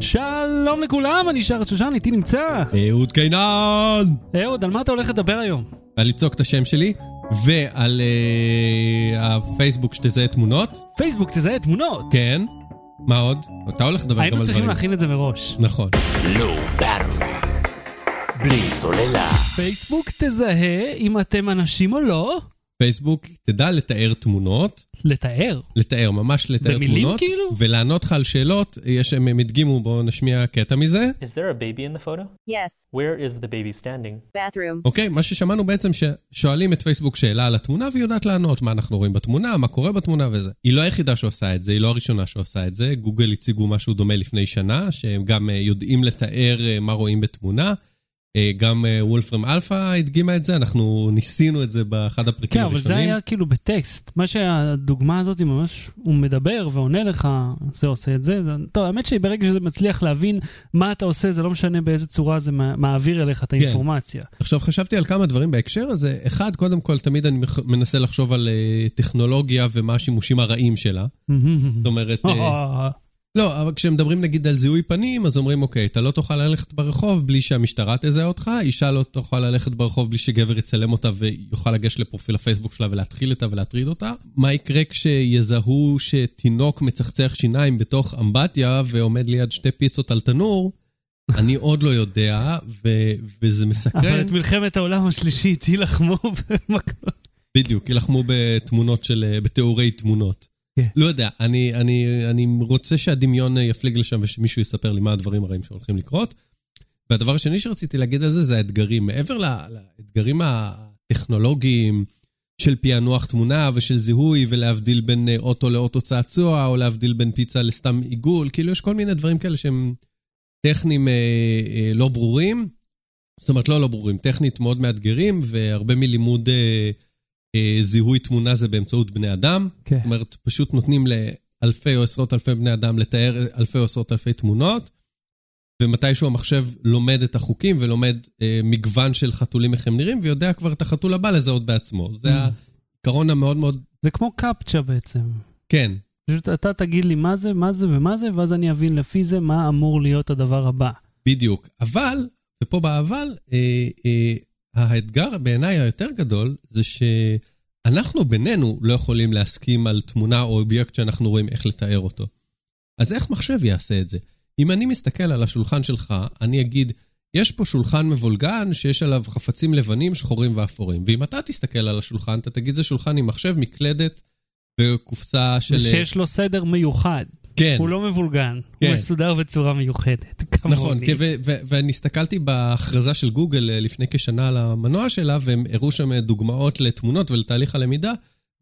שלום לכולם, אני שר שושן, איתי נמצא. אהוד קינן! אהוד, על מה אתה הולך לדבר היום? על לצעוק את השם שלי, ועל אה, הפייסבוק שתזהה תמונות. פייסבוק תזהה תמונות. כן. מה עוד? אתה הולך לדבר גם על היינו דברים. צריכים להכין את זה מראש. נכון. לא. בלי סוללה. פייסבוק תזהה אם אתם אנשים או לא. פייסבוק תדע לתאר תמונות, לתאר. לתאר, ממש לתאר במילים תמונות. כאילו? ולענות לך על שאלות, יש, הם הדגימו, בואו נשמיע קטע מזה. Is there a baby in the photo? Yes, Where is the baby standing? bathroom. אוקיי, מה ששמענו בעצם ששואלים את פייסבוק שאלה על התמונה והיא יודעת לענות מה אנחנו רואים בתמונה, מה קורה בתמונה וזה. היא לא היחידה שעושה את זה, היא לא הראשונה שעושה את זה. גוגל הציגו משהו דומה לפני שנה, שהם גם אה, יודעים לתאר אה, מה רואים בתמונה. אה, גם אה, וולפרם אלפא הדגימה את זה, אנחנו ניסינו את זה באחד הפרקים כן, אבל הראשונים. זה היה כאילו בטקסט. מה שהדוגמה הזאת היא ממש, הוא מדבר ועונה לך, זה עושה את זה. זה- טוב, האמת שברגע שזה מצליח להבין מה אתה עושה, זה לא משנה באיזה צורה זה מע- מעביר אליך את האינפורמציה. עכשיו, חשבתי על כמה דברים בהקשר הזה. אחד, קודם כל, תמיד אני מנסה לחשוב על אה, טכנולוגיה ומה השימושים הרעים שלה. זאת אומרת... לא, אבל כשמדברים נגיד על זיהוי פנים, אז אומרים, אוקיי, אתה לא תוכל ללכת ברחוב בלי שהמשטרה תזהה אותך, אישה לא תוכל ללכת ברחוב בלי שגבר יצלם אותה ויוכל לגשת לפרופיל הפייסבוק שלה ולהתחיל איתה ולהטריד אותה. מה יקרה כשיזהו שתינוק מצחצח שיניים בתוך אמבטיה ועומד ליד שתי פיצות על תנור? אני עוד לא יודע, ו- וזה אבל מסקרן. את מלחמת העולם השלישית יילחמו במקלות. בדיוק, יילחמו בתמונות של... בתיאורי תמונות. כן. לא יודע, אני, אני, אני רוצה שהדמיון יפליג לשם ושמישהו יספר לי מה הדברים הרעים שהולכים לקרות. והדבר השני שרציתי להגיד על זה, זה האתגרים. מעבר לאתגרים הטכנולוגיים של פענוח תמונה ושל זיהוי, ולהבדיל בין אה, אוטו לאוטו צעצוע, או להבדיל בין פיצה לסתם עיגול, כאילו יש כל מיני דברים כאלה שהם טכניים אה, אה, לא ברורים. זאת אומרת, לא לא ברורים, טכנית מאוד מאתגרים, והרבה מלימוד אה, זיהוי תמונה זה באמצעות בני אדם. כן. זאת אומרת, פשוט נותנים לאלפי או עשרות אלפי בני אדם לתאר אלפי או עשרות אלפי תמונות, ומתישהו המחשב לומד את החוקים ולומד אה, מגוון של חתולים איך הם נראים, ויודע כבר את החתול הבא לזהות בעצמו. זה Mm. העיקרון המאוד מאוד... זה כמו קפצ'ה בעצם. כן, פשוט אתה תגיד לי מה זה, מה זה ומה זה, ואז אני אבין לפי זה מה אמור להיות הדבר הבא. בדיוק. אבל, ופה באבל, אה, אה, האתגר בעיניי היותר גדול זה שאנחנו בינינו לא יכולים להסכים על תמונה או אובייקט שאנחנו רואים איך לתאר אותו. אז איך מחשב יעשה את זה? אם אני מסתכל על השולחן שלך, אני אגיד, יש פה שולחן מבולגן שיש עליו חפצים לבנים, שחורים ואפורים. ואם אתה תסתכל על השולחן, אתה תגיד, זה שולחן עם מחשב, מקלדת וקופסה של... שיש לו סדר מיוחד. כן. הוא לא מבולגן, כן. הוא מסודר בצורה מיוחדת. כמוני. נכון, כן, ו- ו- ואני הסתכלתי בהכרזה של גוגל אה, לפני כשנה על המנוע שלה, והם הראו שם אה, דוגמאות לתמונות ולתהליך הלמידה,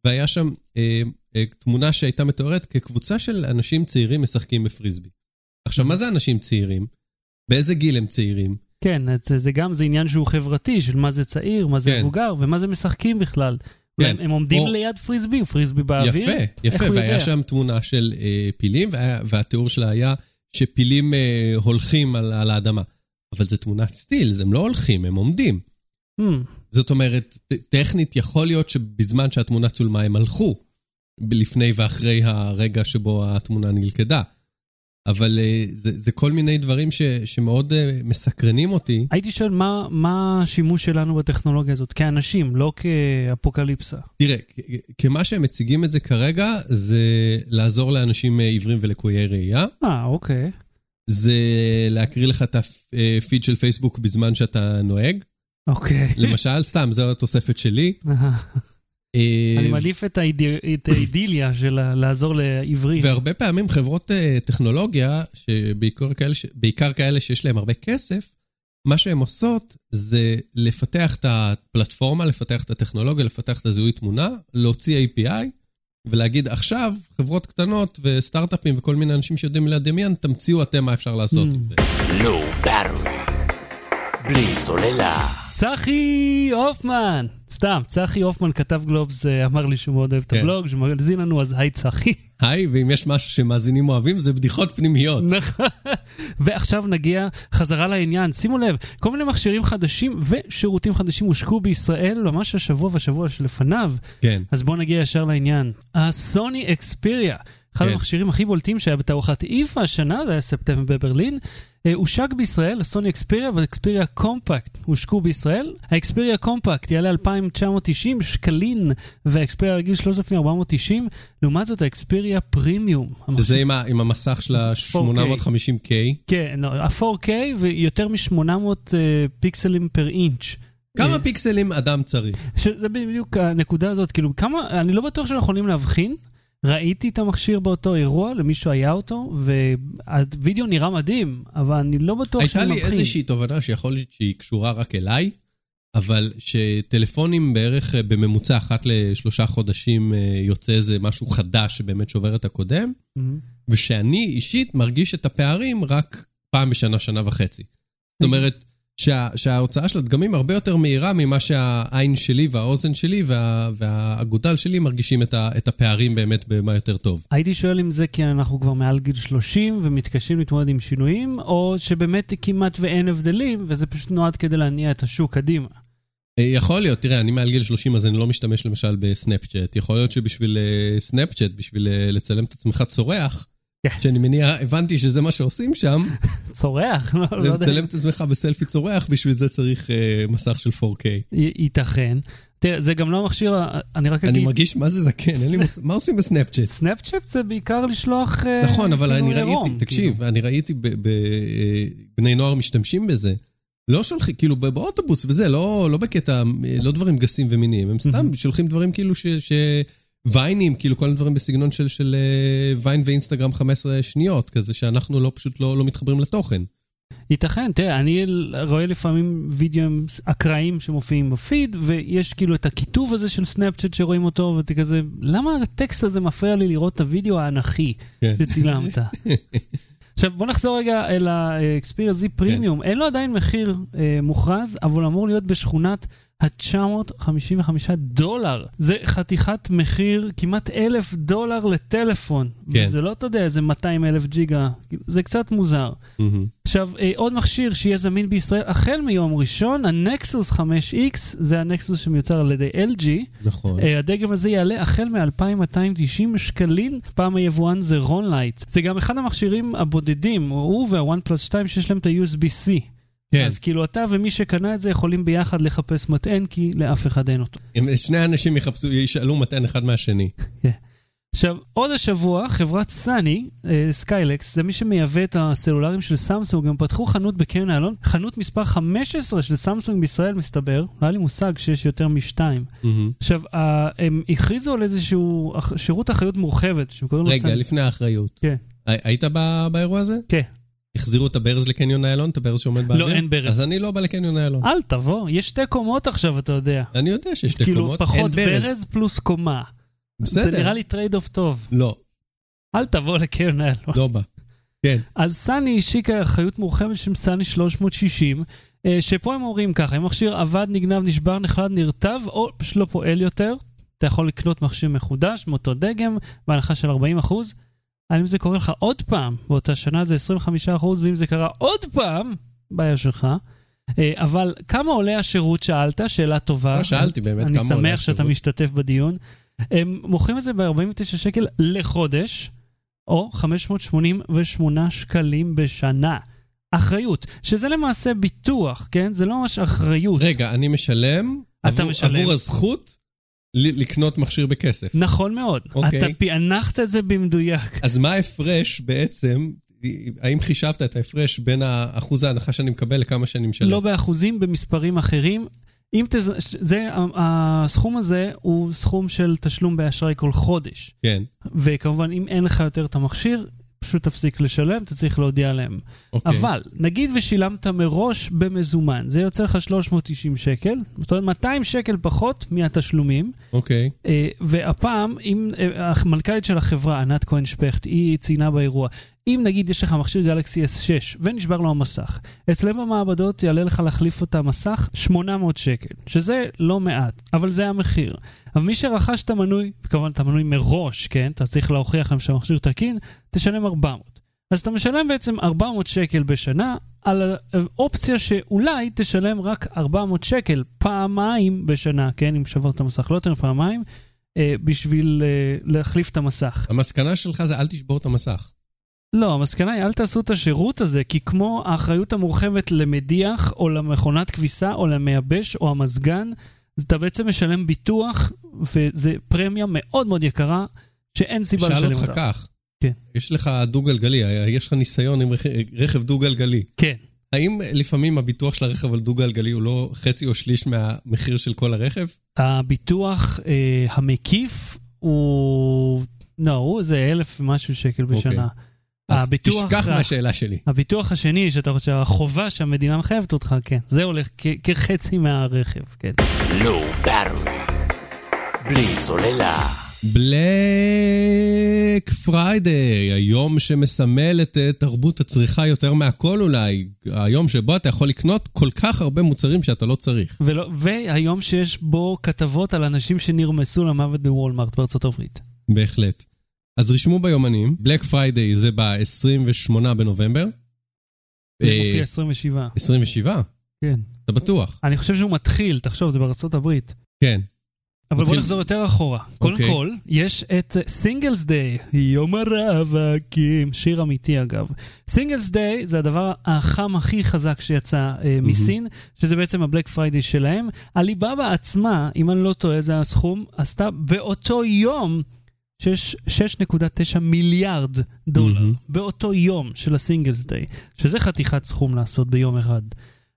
והיה שם אה, אה, תמונה שהייתה מתוארת כקבוצה של אנשים צעירים משחקים בפריסבי. עכשיו, מה זה אנשים צעירים? באיזה גיל הם צעירים? כן, זה, זה גם, זה עניין שהוא חברתי, של מה זה צעיר, מה זה כן. מבוגר, ומה זה משחקים בכלל. כן. הם, עומדים או- ליד פריסבי, פריסבי באוויר. יפה, יפה, והיה יודע? שם תמונה של אה, פילים, והיה, והתיאור שלה היה שפילים אה, הולכים על, על האדמה. אבל זו תמונת סטיל, הם לא הולכים, הם עומדים. Hmm, זאת אומרת, טכנית יכול להיות שבזמן שהתמונה צולמה הם הלכו, לפני ואחרי הרגע שבו התמונה נלכדה. אבל אה, זה, זה כל מיני דברים ש, שמאוד אה, מסקרנים אותי. הייתי שואל מה, מה השימוש שלנו בטכנולוגיה הזאת, כאנשים, לא כאפוקליפסה. תראה, כמה שהם מציגים את זה כרגע, זה לעזור לאנשים אה, עיוורים ולקויי ראייה. אה, אוקיי. זה להקריא לך את הפיד של פייסבוק בזמן שאתה נוהג. אוקיי. למשל, סתם, זו התוספת שלי. אה, אני מעדיף את, האידי, את האידיליה של לעזור לעברי. והרבה פעמים חברות אה, טכנולוגיה, שבעיקר כאלה, בעיקר כאלה שיש להם הרבה כסף, מה שהן עושות זה לפתח את הפלטפורמה, לפתח את הטכנולוגיה, לפתח את הזיהוי תמונה, להוציא API, ולהגיד עכשיו, חברות קטנות וסטארט-אפים וכל מיני אנשים שיודעים לדמיין, תמציאו אתם מה אפשר לעשות עם זה. לא ברור. בלי סוללה. צחי הופמן! סתם, צחי הופמן כתב גלובס, אה, אמר לי שהוא מאוד אוהב את כן. הבלוג, שמאזין לנו, אז היי צחי. היי, ואם יש משהו שמאזינים אוהבים, זה בדיחות פנימיות. נכון. ועכשיו נגיע חזרה לעניין. שימו לב, כל מיני מכשירים חדשים ושירותים חדשים הושקו בישראל ממש השבוע והשבוע שלפניו. כן. אז בואו נגיע ישר לעניין. הסוני אקספיריה, אחד כן. המכשירים הכי בולטים שהיה בתערוכת איפה השנה, זה היה ספטמבר בברלין, הושק בישראל, הסוני אקספיריה ואקספיריה קומפקט הושקו בישראל. האקספיריה קומפקט יעלה 2,990 שקלים, והאקספיריה הרגיל 3,490, לעומת זאת האקספיריה פרימיום. שזה עם, ה, עם המסך של ה-850K. כן, לא, ה-4K ויותר מ-800 פיקסלים פר אינץ'. כמה פיקסלים אדם צריך? שזה בדיוק הנקודה הזאת, כאילו, כמה, אני לא בטוח שאנחנו יכולים להבחין. ראיתי את המכשיר באותו אירוע, למישהו היה אותו, והווידאו נראה מדהים, אבל אני לא בטוח שאני מבחין. הייתה לי איזושהי תובנה שיכול להיות שהיא קשורה רק אליי, אבל שטלפונים בערך אה, בממוצע אחת לשלושה חודשים אה, יוצא איזה משהו חדש שבאמת שובר את הקודם, Mm-hmm. ושאני אישית מרגיש את הפערים רק פעם בשנה, שנה וחצי. זאת אומרת, שה, שההוצאה של הדגמים הרבה יותר מהירה ממה שהעין שלי והאוזן שלי וה, והאגודל שלי מרגישים את, ה, את הפערים באמת במה יותר טוב. הייתי שואל אם זה כי אנחנו כבר מעל גיל 30 ומתקשים להתמודד עם שינויים, או שבאמת כמעט ואין הבדלים, וזה פשוט נועד כדי להניע את השוק קדימה. אה, יכול להיות, תראה, אני מעל גיל 30 אז אני לא משתמש למשל בסנאפצ'אט. יכול להיות שבשביל אה, סנאפצ'אט, בשביל אה, לצלם את עצמך צורח. שאני מניח, הבנתי שזה מה שעושים שם, צורח, לא לא יודע. לצלם את עצמך בסלפי צורח, בשביל זה צריך אה, מסך של 4K. י- ייתכן. תראה, זה גם לא מכשיר, ה- אני רק אני אגיד, מרגיש מה זה זקן, אין לי מושג, מה עושים בסנאפצ'אט? סנאפצ'אט זה בעיקר לשלוח... אה, נכון, אבל כאילו אני ראיתי, עירום, תקשיב, אני ראיתי אה, בני נוער משתמשים בזה. לא שולחים, כאילו באוטובוס וזה, לא לא בקטע, אה, לא דברים גסים ומיניים, הם סתם שולחים דברים כאילו ש... ויינים, כאילו כל מיני דברים בסגנון של, של אה, ויין ואינסטגרם 15 שניות, כזה שאנחנו לא פשוט לא, לא מתחברים לתוכן. ייתכן, תראה, אני רואה לפעמים וידאוים אקראיים שמופיעים בפיד, ויש כאילו את הכיתוב הזה של סנאפצ'אט שרואים אותו, ואתה כזה, למה הטקסט הזה מפריע לי לראות את הוידאו האנכי כן. שצילמת? עכשיו בוא נחזור רגע אל ה-Xperia Z Premium, אין לו עדיין מחיר אה, מוכרז, אבל אמור להיות בשכונת ה-955 דולר. זה חתיכת מחיר, כמעט אלף דולר לטלפון. כן. זה לא, אתה יודע, איזה 200 אלף ג'יגה, זה קצת מוזר. מהמם. עכשיו, אה, עוד מכשיר שיהיה זמין בישראל החל מיום ראשון, ה-Nexus 5X, זה ה-Nexus שמיוצר על ידי LG. נכון. אה, הדגם הזה יעלה החל מ-2290 שקלים, פעם היבואן זה רונלייט. זה גם אחד המכשירים הבודדים, הוא וה-OnePlus 2 שיש להם את ה-USB-C. כן, אז כאילו אתה ומי שקנה את זה יכולים ביחד לחפש מטען, כי לאף אחד אין אותו. הם- שני אנשים יחפשו, ישאלו מטען אחד מהשני. עכשיו, עוד השבוע, חברת סאני, אה, סקיילקס, זה מי שמייבא את הסלולרים של סמסונג, הם פתחו חנות בקרן איילון, חנות מספר 15 של סמסונג בישראל, מסתבר, לא היה לי מושג שיש יותר משתיים. מהמם. עכשיו, הם הכריזו על איזשהו שירות אחריות מורחבת, שהם קוראים לו רגע, סאני. לפני האחריות. כן. הי- היית ב- באירוע הזה? כן. החזירו את הברז לקניון איילון? את הברז שעומד באוויר? לא, אין ברז. אז אני לא בא לקניון איילון. אל תבוא, יש שתי קומות עכשיו, אתה יודע. אני יודע שיש שתי כאילו, קומות, פחות אין ברז. ברז פלוס קומה. בסדר. זה נראה לי trade-off טוב. לא, אל תבוא לקרן איילון. לא בא. כן. אז סאני השיקה אחריות מורחבת של סאני 360, אה, שפה הם אומרים ככה, אם מכשיר עבד, נגנב, נשבר, נחלד, נרטב, או פשוט לא פועל יותר, אתה יכול לקנות מכשיר מחודש מאותו דגם, בהנחה של 40 אחוז. אם זה קורה לך עוד פעם, באותה שנה זה 25 אחוז, ואם זה קרה עוד פעם, בעיה שלך. אה, אבל כמה עולה השירות שאלת? שאלה טובה. לא שאלתי באמת אני כמה עולה שמח שאתה השירות. משתתף בדיון. הם מוכרים את זה ב-49 שקל לחודש, או 588 שקלים בשנה. אחריות, שזה למעשה ביטוח, כן? זה לא ממש אחריות. רגע, אני משלם אתה עבור- משלם. עבור הזכות לקנות מכשיר בכסף. נכון מאוד. אוקיי. אתה פענחת את זה במדויק. אז מה ההפרש בעצם, האם חישבת את ההפרש בין אחוז ההנחה שאני מקבל לכמה שאני משלם? לא באחוזים, במספרים אחרים. אם תז... זה, הסכום הזה הוא סכום של תשלום באשראי כל חודש. כן, וכמובן, אם אין לך יותר את המכשיר, פשוט תפסיק לשלם, אתה צריך להודיע להם. אוקיי. אבל, נגיד ושילמת מראש במזומן, זה יוצא לך 390 שקל, זאת אומרת 200 שקל פחות מהתשלומים, אוקיי. אה, והפעם, אם אה, המנכ"לית של החברה, ענת כהן שפכט, היא ציינה באירוע, אם נגיד יש לך מכשיר גלקסי S6 ונשבר לו המסך, אצלם במעבדות יעלה לך להחליף את המסך 800 שקל, שזה לא מעט, אבל זה המחיר. אבל מי שרכש את המנוי, כמובן את המנוי מראש, כן? אתה צריך להוכיח להם שהמכשיר תקין, תשלם 400. אז אתה משלם בעצם 400 שקל בשנה על האופציה שאולי תשלם רק 400 שקל פעמיים בשנה, כן? אם שברת את המסך לא יותר מפעמיים. אה, בשביל אה, להחליף את המסך. המסקנה שלך זה אל תשבור את המסך. לא, המסקנה היא אל תעשו את השירות הזה, כי כמו האחריות המורחבת למדיח, או למכונת כביסה, או למייבש, או המזגן, אתה בעצם משלם ביטוח, וזה פרמיה מאוד מאוד יקרה, שאין סיבה לשלם אותה. שאל אותך כך. כן. יש לך דו-גלגלי, יש לך ניסיון עם רכב, רכב דו-גלגלי. כן. האם לפעמים הביטוח של הרכב על דו-גלגלי הוא לא חצי או שליש מהמחיר של כל הרכב? הביטוח אה, המקיף הוא... לא, זה אלף ומשהו שקל בשנה. אוקיי. הביטוח... תשכח מהשאלה שלי. הביטוח השני, שאתה חושב, החובה שהמדינה מחייבת אותך, כן. זה הולך כ- כחצי מהרכב, כן. לא battery. בלי סוללה. Black Friday, היום שמסמל את אה, תרבות הצריכה יותר מהכל אולי. היום שבו אתה יכול לקנות כל כך הרבה מוצרים שאתה לא צריך. ולא, והיום שיש בו כתבות על אנשים שנרמסו למוות בוולמארט בארצות הברית. בהחלט. אז רשמו ביומנים, Black Friday זה ב-28 בנובמבר. זה אה, מופיע 27. 27? כן. אתה בטוח? אני חושב שהוא מתחיל, תחשוב, זה בארצות הברית. כן. אבל בוא מתחיל- נחזור יותר אחורה. קודם אוקיי. כל, יש את Singles Day, יום הרווקים, שיר אמיתי אגב. Singles Day זה הדבר החם הכי חזק שיצא אה, מסין, שזה בעצם ה Black Friday שלהם. עליבאבא עצמה, אם אני לא טועה, זה הסכום, עשתה באותו יום שיש 6.9 מיליארד דולר. מהמם. באותו יום של ה Singles Day, שזה חתיכת סכום לעשות ביום אחד.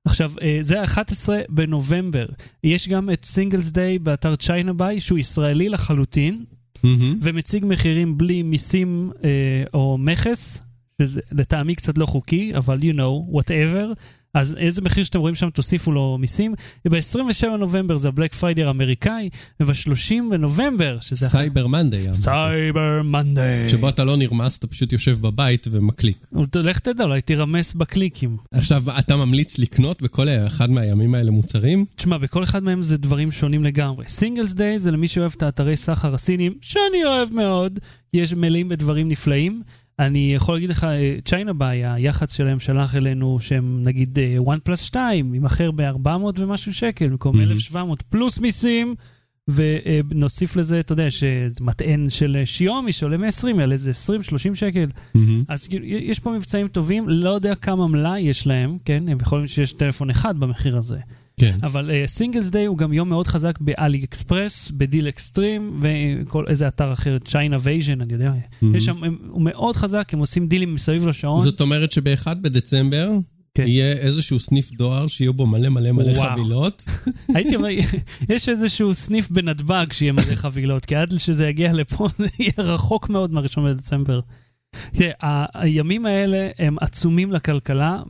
עכשיו, אה, זה ה-11 בנובמבר. יש גם את Singles Day באתר China Buy, שהוא ישראלי לחלוטין, מהמם. ומציג מחירים בלי מיסים אה, או מכס, שזה לטעמי קצת לא חוקי, אבל you know, whatever. אז איזה מחיר שאתם רואים שם, תוסיפו לו מיסים. ב-27 בנובמבר זה הבלק פריידי האמריקאי, וב-30 בנובמבר, שזה... סייבר מנדיי. סייבר מנדיי. שבו אתה לא נרמס, אתה פשוט יושב בבית ומקליק. לך תדע, אולי תירמס בקליקים. עכשיו, אתה ממליץ לקנות בכל אחד מהימים האלה מוצרים? תשמע, בכל אחד מהם זה דברים שונים לגמרי. Singles Day זה למי שאוהב את האתרי סחר הסינים, שאני אוהב מאוד, יש מלא דברים נפלאים. אני יכול להגיד לך, ChinaBuye, היח"צ שלהם שלח אלינו שהם נגיד אה, OnePlus 2, יימכר ב-400 ומשהו שקל, במקום מהמם. 1,700 פלוס מיסים, ונוסיף לזה, אתה יודע, שזה מטען של אה, שיומי שעולה 120 אלה איזה 20-30 שקל. אז כאילו, יש פה מבצעים טובים, לא יודע כמה מלאי יש להם, כן? הם יכולים שיש טלפון אחד במחיר הזה. כן. אבל Singles Day הוא גם יום מאוד חזק באלי אקספרס, ב DealExtreme, וכל איזה אתר אחר, Chinavasion, אני יודע. יש שם, הם- הוא מאוד חזק, הם עושים דילים מסביב לשעון. זאת אומרת שב-1 בדצמבר כן. יהיה איזשהו סניף דואר שיהיו בו מלא מלא מלא וואו. חבילות. הייתי אומר, יש איזשהו סניף בנתב"ג שיהיה מלא חבילות, כי עד שזה יגיע לפה זה יהיה רחוק מאוד מהראשון בדצמבר. תראה, הימים האלה הם עצומים לכלכלה,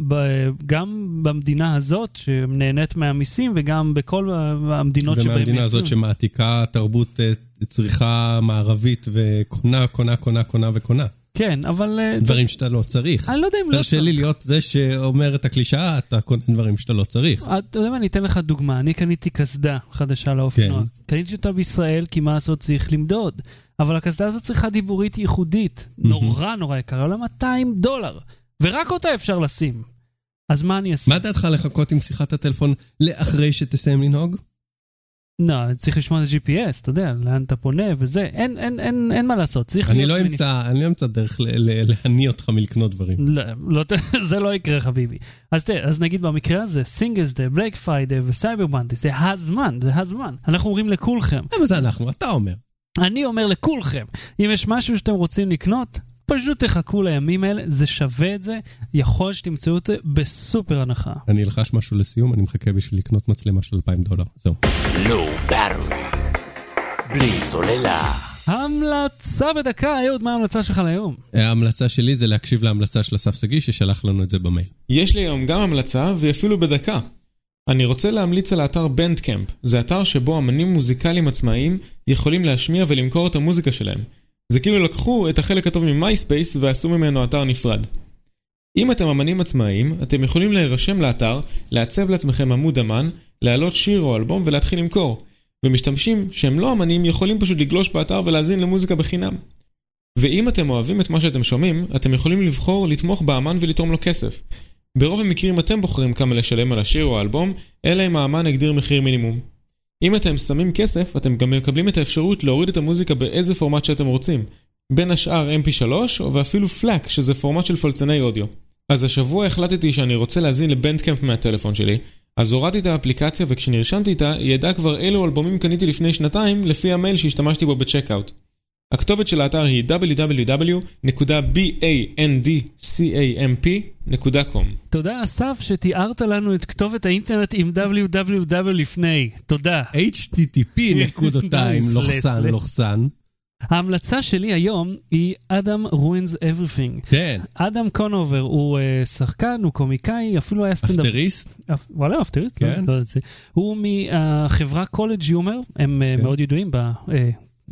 גם במדינה הזאת, שנהנית מהמיסים, וגם בכל המדינות שבהן ומהמדינה הזאת. שמעתיקה תרבות אה, צריכה מערבית וקונה, קונה, קונה, קונה וקונה. כן, אבל... אה, דברים שאתה לא צריך. אני לא יודע אם לא תרשה לי להיות זה שאומר את הקלישאה, אתה קונה דברים שאתה לא צריך. אתה יודע מה, אני אתן לך דוגמה. אני קניתי קסדה חדשה לאופנוע. כן. קניתי אותה בישראל, כי מה לעשות צריך למדוד. אבל הקסדה הזאת צריכה דיבורית ייחודית. נורא נורא יקרה, עולה 200 דולר. ורק אותה אפשר לשים. אז מה אני אעשה? מה דעתך לחכות עם שיחת הטלפון לאחרי שתסיים לנהוג? לא, צריך לשמוע את ה-GPS, אתה יודע, לאן אתה פונה וזה. אין, אין, אין, אין מה לעשות, צריך אני. לא. אמצא, אני לא אמצא דרך ל- ל- להניא אותך מלקנות דברים. לא, לא, זה לא יקרה חביבי. אז תראה, אז נגיד במקרה הזה, Singles Day, Black Friday ו Cyber Monday, זה הזמן, זה הזמן. אנחנו אומרים לכולכם, למה זה אנחנו? אתה אומר. אני אומר לכולכם, אם יש משהו שאתם רוצים לקנות, פשוט תחכו לימים האלה, זה שווה את זה, יכול שתמצאו את זה בסופר הנחה. אני אלחש משהו לסיום, אני מחכה בשביל לקנות מצלמה של 2,000 דולר. זהו. לא באטרי. בלי סוללה. המלצה בדקה, אהוד, מה ההמלצה שלך להיום? ההמלצה שלי זה להקשיב להמלצה של אסף שגיא, ששלח לנו את זה במייל. יש לי היום גם המלצה, והיא אפילו בדקה. אני רוצה להמליץ על האתר בנדקמפ. זה אתר שבו אמנים מוזיקליים עצמאיים יכולים להשמיע ולמכור את המוזיקה שלהם. זה כאילו לקחו את החלק הטוב מ MySpace ועשו ממנו אתר נפרד. אם אתם אמנים עצמאיים, אתם יכולים להירשם לאתר, לעצב לעצמכם עמוד אמן, להעלות שיר או אלבום ולהתחיל למכור. ומשתמשים שהם לא אמנים יכולים פשוט לגלוש באתר ולהאזין למוזיקה בחינם. ואם אתם אוהבים את מה שאתם שומעים, אתם יכולים לבחור לתמוך באמן ולתרום לו כסף. ברוב המקרים אתם בוחרים כמה לשלם על השיר או האלבום, אלא אם האמן הגדיר מחיר מינימום. אם אתם שמים כסף, אתם גם מקבלים את האפשרות להוריד את המוזיקה באיזה פורמט שאתם רוצים. בין השאר mp3 ואפילו פלאק, שזה פורמט של פלצני אודיו. אז השבוע החלטתי שאני רוצה להזין לבנדקאמפ מהטלפון שלי, אז הורדתי את האפליקציה וכשנרשמתי איתה, היא ידעה כבר אילו אלבומים קניתי לפני שנתיים, לפי המייל שהשתמשתי בו בצ'קאוט. הכתובת של האתר היא www.bandcamp.com תודה אסף שתיארת לנו את כתובת האינטרנט עם www לפני, תודה. http נקודתיים לוכסן לוכסן. ההמלצה שלי היום היא Adam Ruins Everything. כן. אדם קונובר הוא אה, שחקן, הוא קומיקאי, אפילו היה סטנדאפ. אפטריסט? וואלה, אפטריסט? כן. לא, לא הוא מהחברה CollegeHumor, הם כן. מאוד ידועים ב... אה,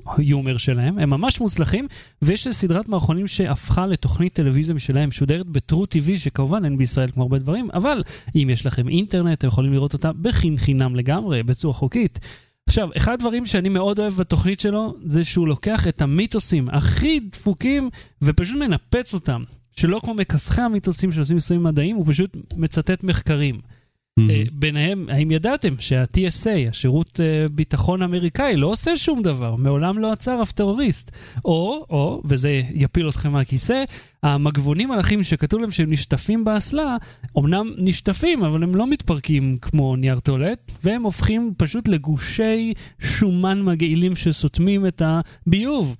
ה humor שלהם, הם ממש מוצלחים, ויש סדרת מערכונים שהפכה לתוכנית טלוויזיה משלהם, משודרת ב truTV, שכמובן אין בישראל כמו הרבה דברים, אבל אם יש לכם אינטרנט, אתם יכולים לראות אותה בחין חינם לגמרי, בצורה חוקית. עכשיו, אחד הדברים שאני מאוד אוהב בתוכנית שלו, זה שהוא לוקח את המיתוסים הכי דפוקים ופשוט מנפץ אותם. שלא כמו מכסחי המיתוסים שעושים ניסויים מדעיים, הוא פשוט מצטט מחקרים. אה, ביניהם, האם ידעתם שה-TSA, השירות אה, ביטחון אמריקאי, לא עושה שום דבר, מעולם לא עצר אף טרוריסט. או, או, וזה יפיל אתכם מהכיסא, המגבונים הלחים שכתוב להם שהם נשטפים באסלה, אמנם נשטפים, אבל הם לא מתפרקים כמו נייר טואלט, והם הופכים פשוט לגושי שומן מגעילים שסותמים את הביוב.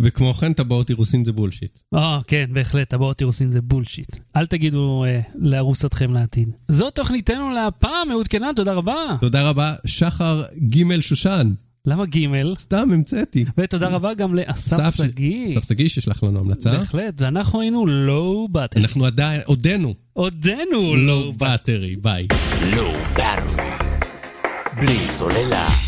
וכמו כן, טבעות אירוסין זה בולשיט. אה, כן, בהחלט, טבעות אירוסין זה בולשיט. אל תגידו אה, לארוסתכם לעתיד. זו תוכניתנו להפעם מעודכנה, תודה רבה. תודה רבה, שחר ג' שושן. למה ג'? סתם המצאתי. ותודה רבה גם לאסף שגיא. אסף שגיא שישלח לנו המלצה. בהחלט, ואנחנו היינו לואו באטרי. אנחנו עדיין, עודנו. עודנו לואו באטרי, ביי. לואו באטרי. בלי סוללה.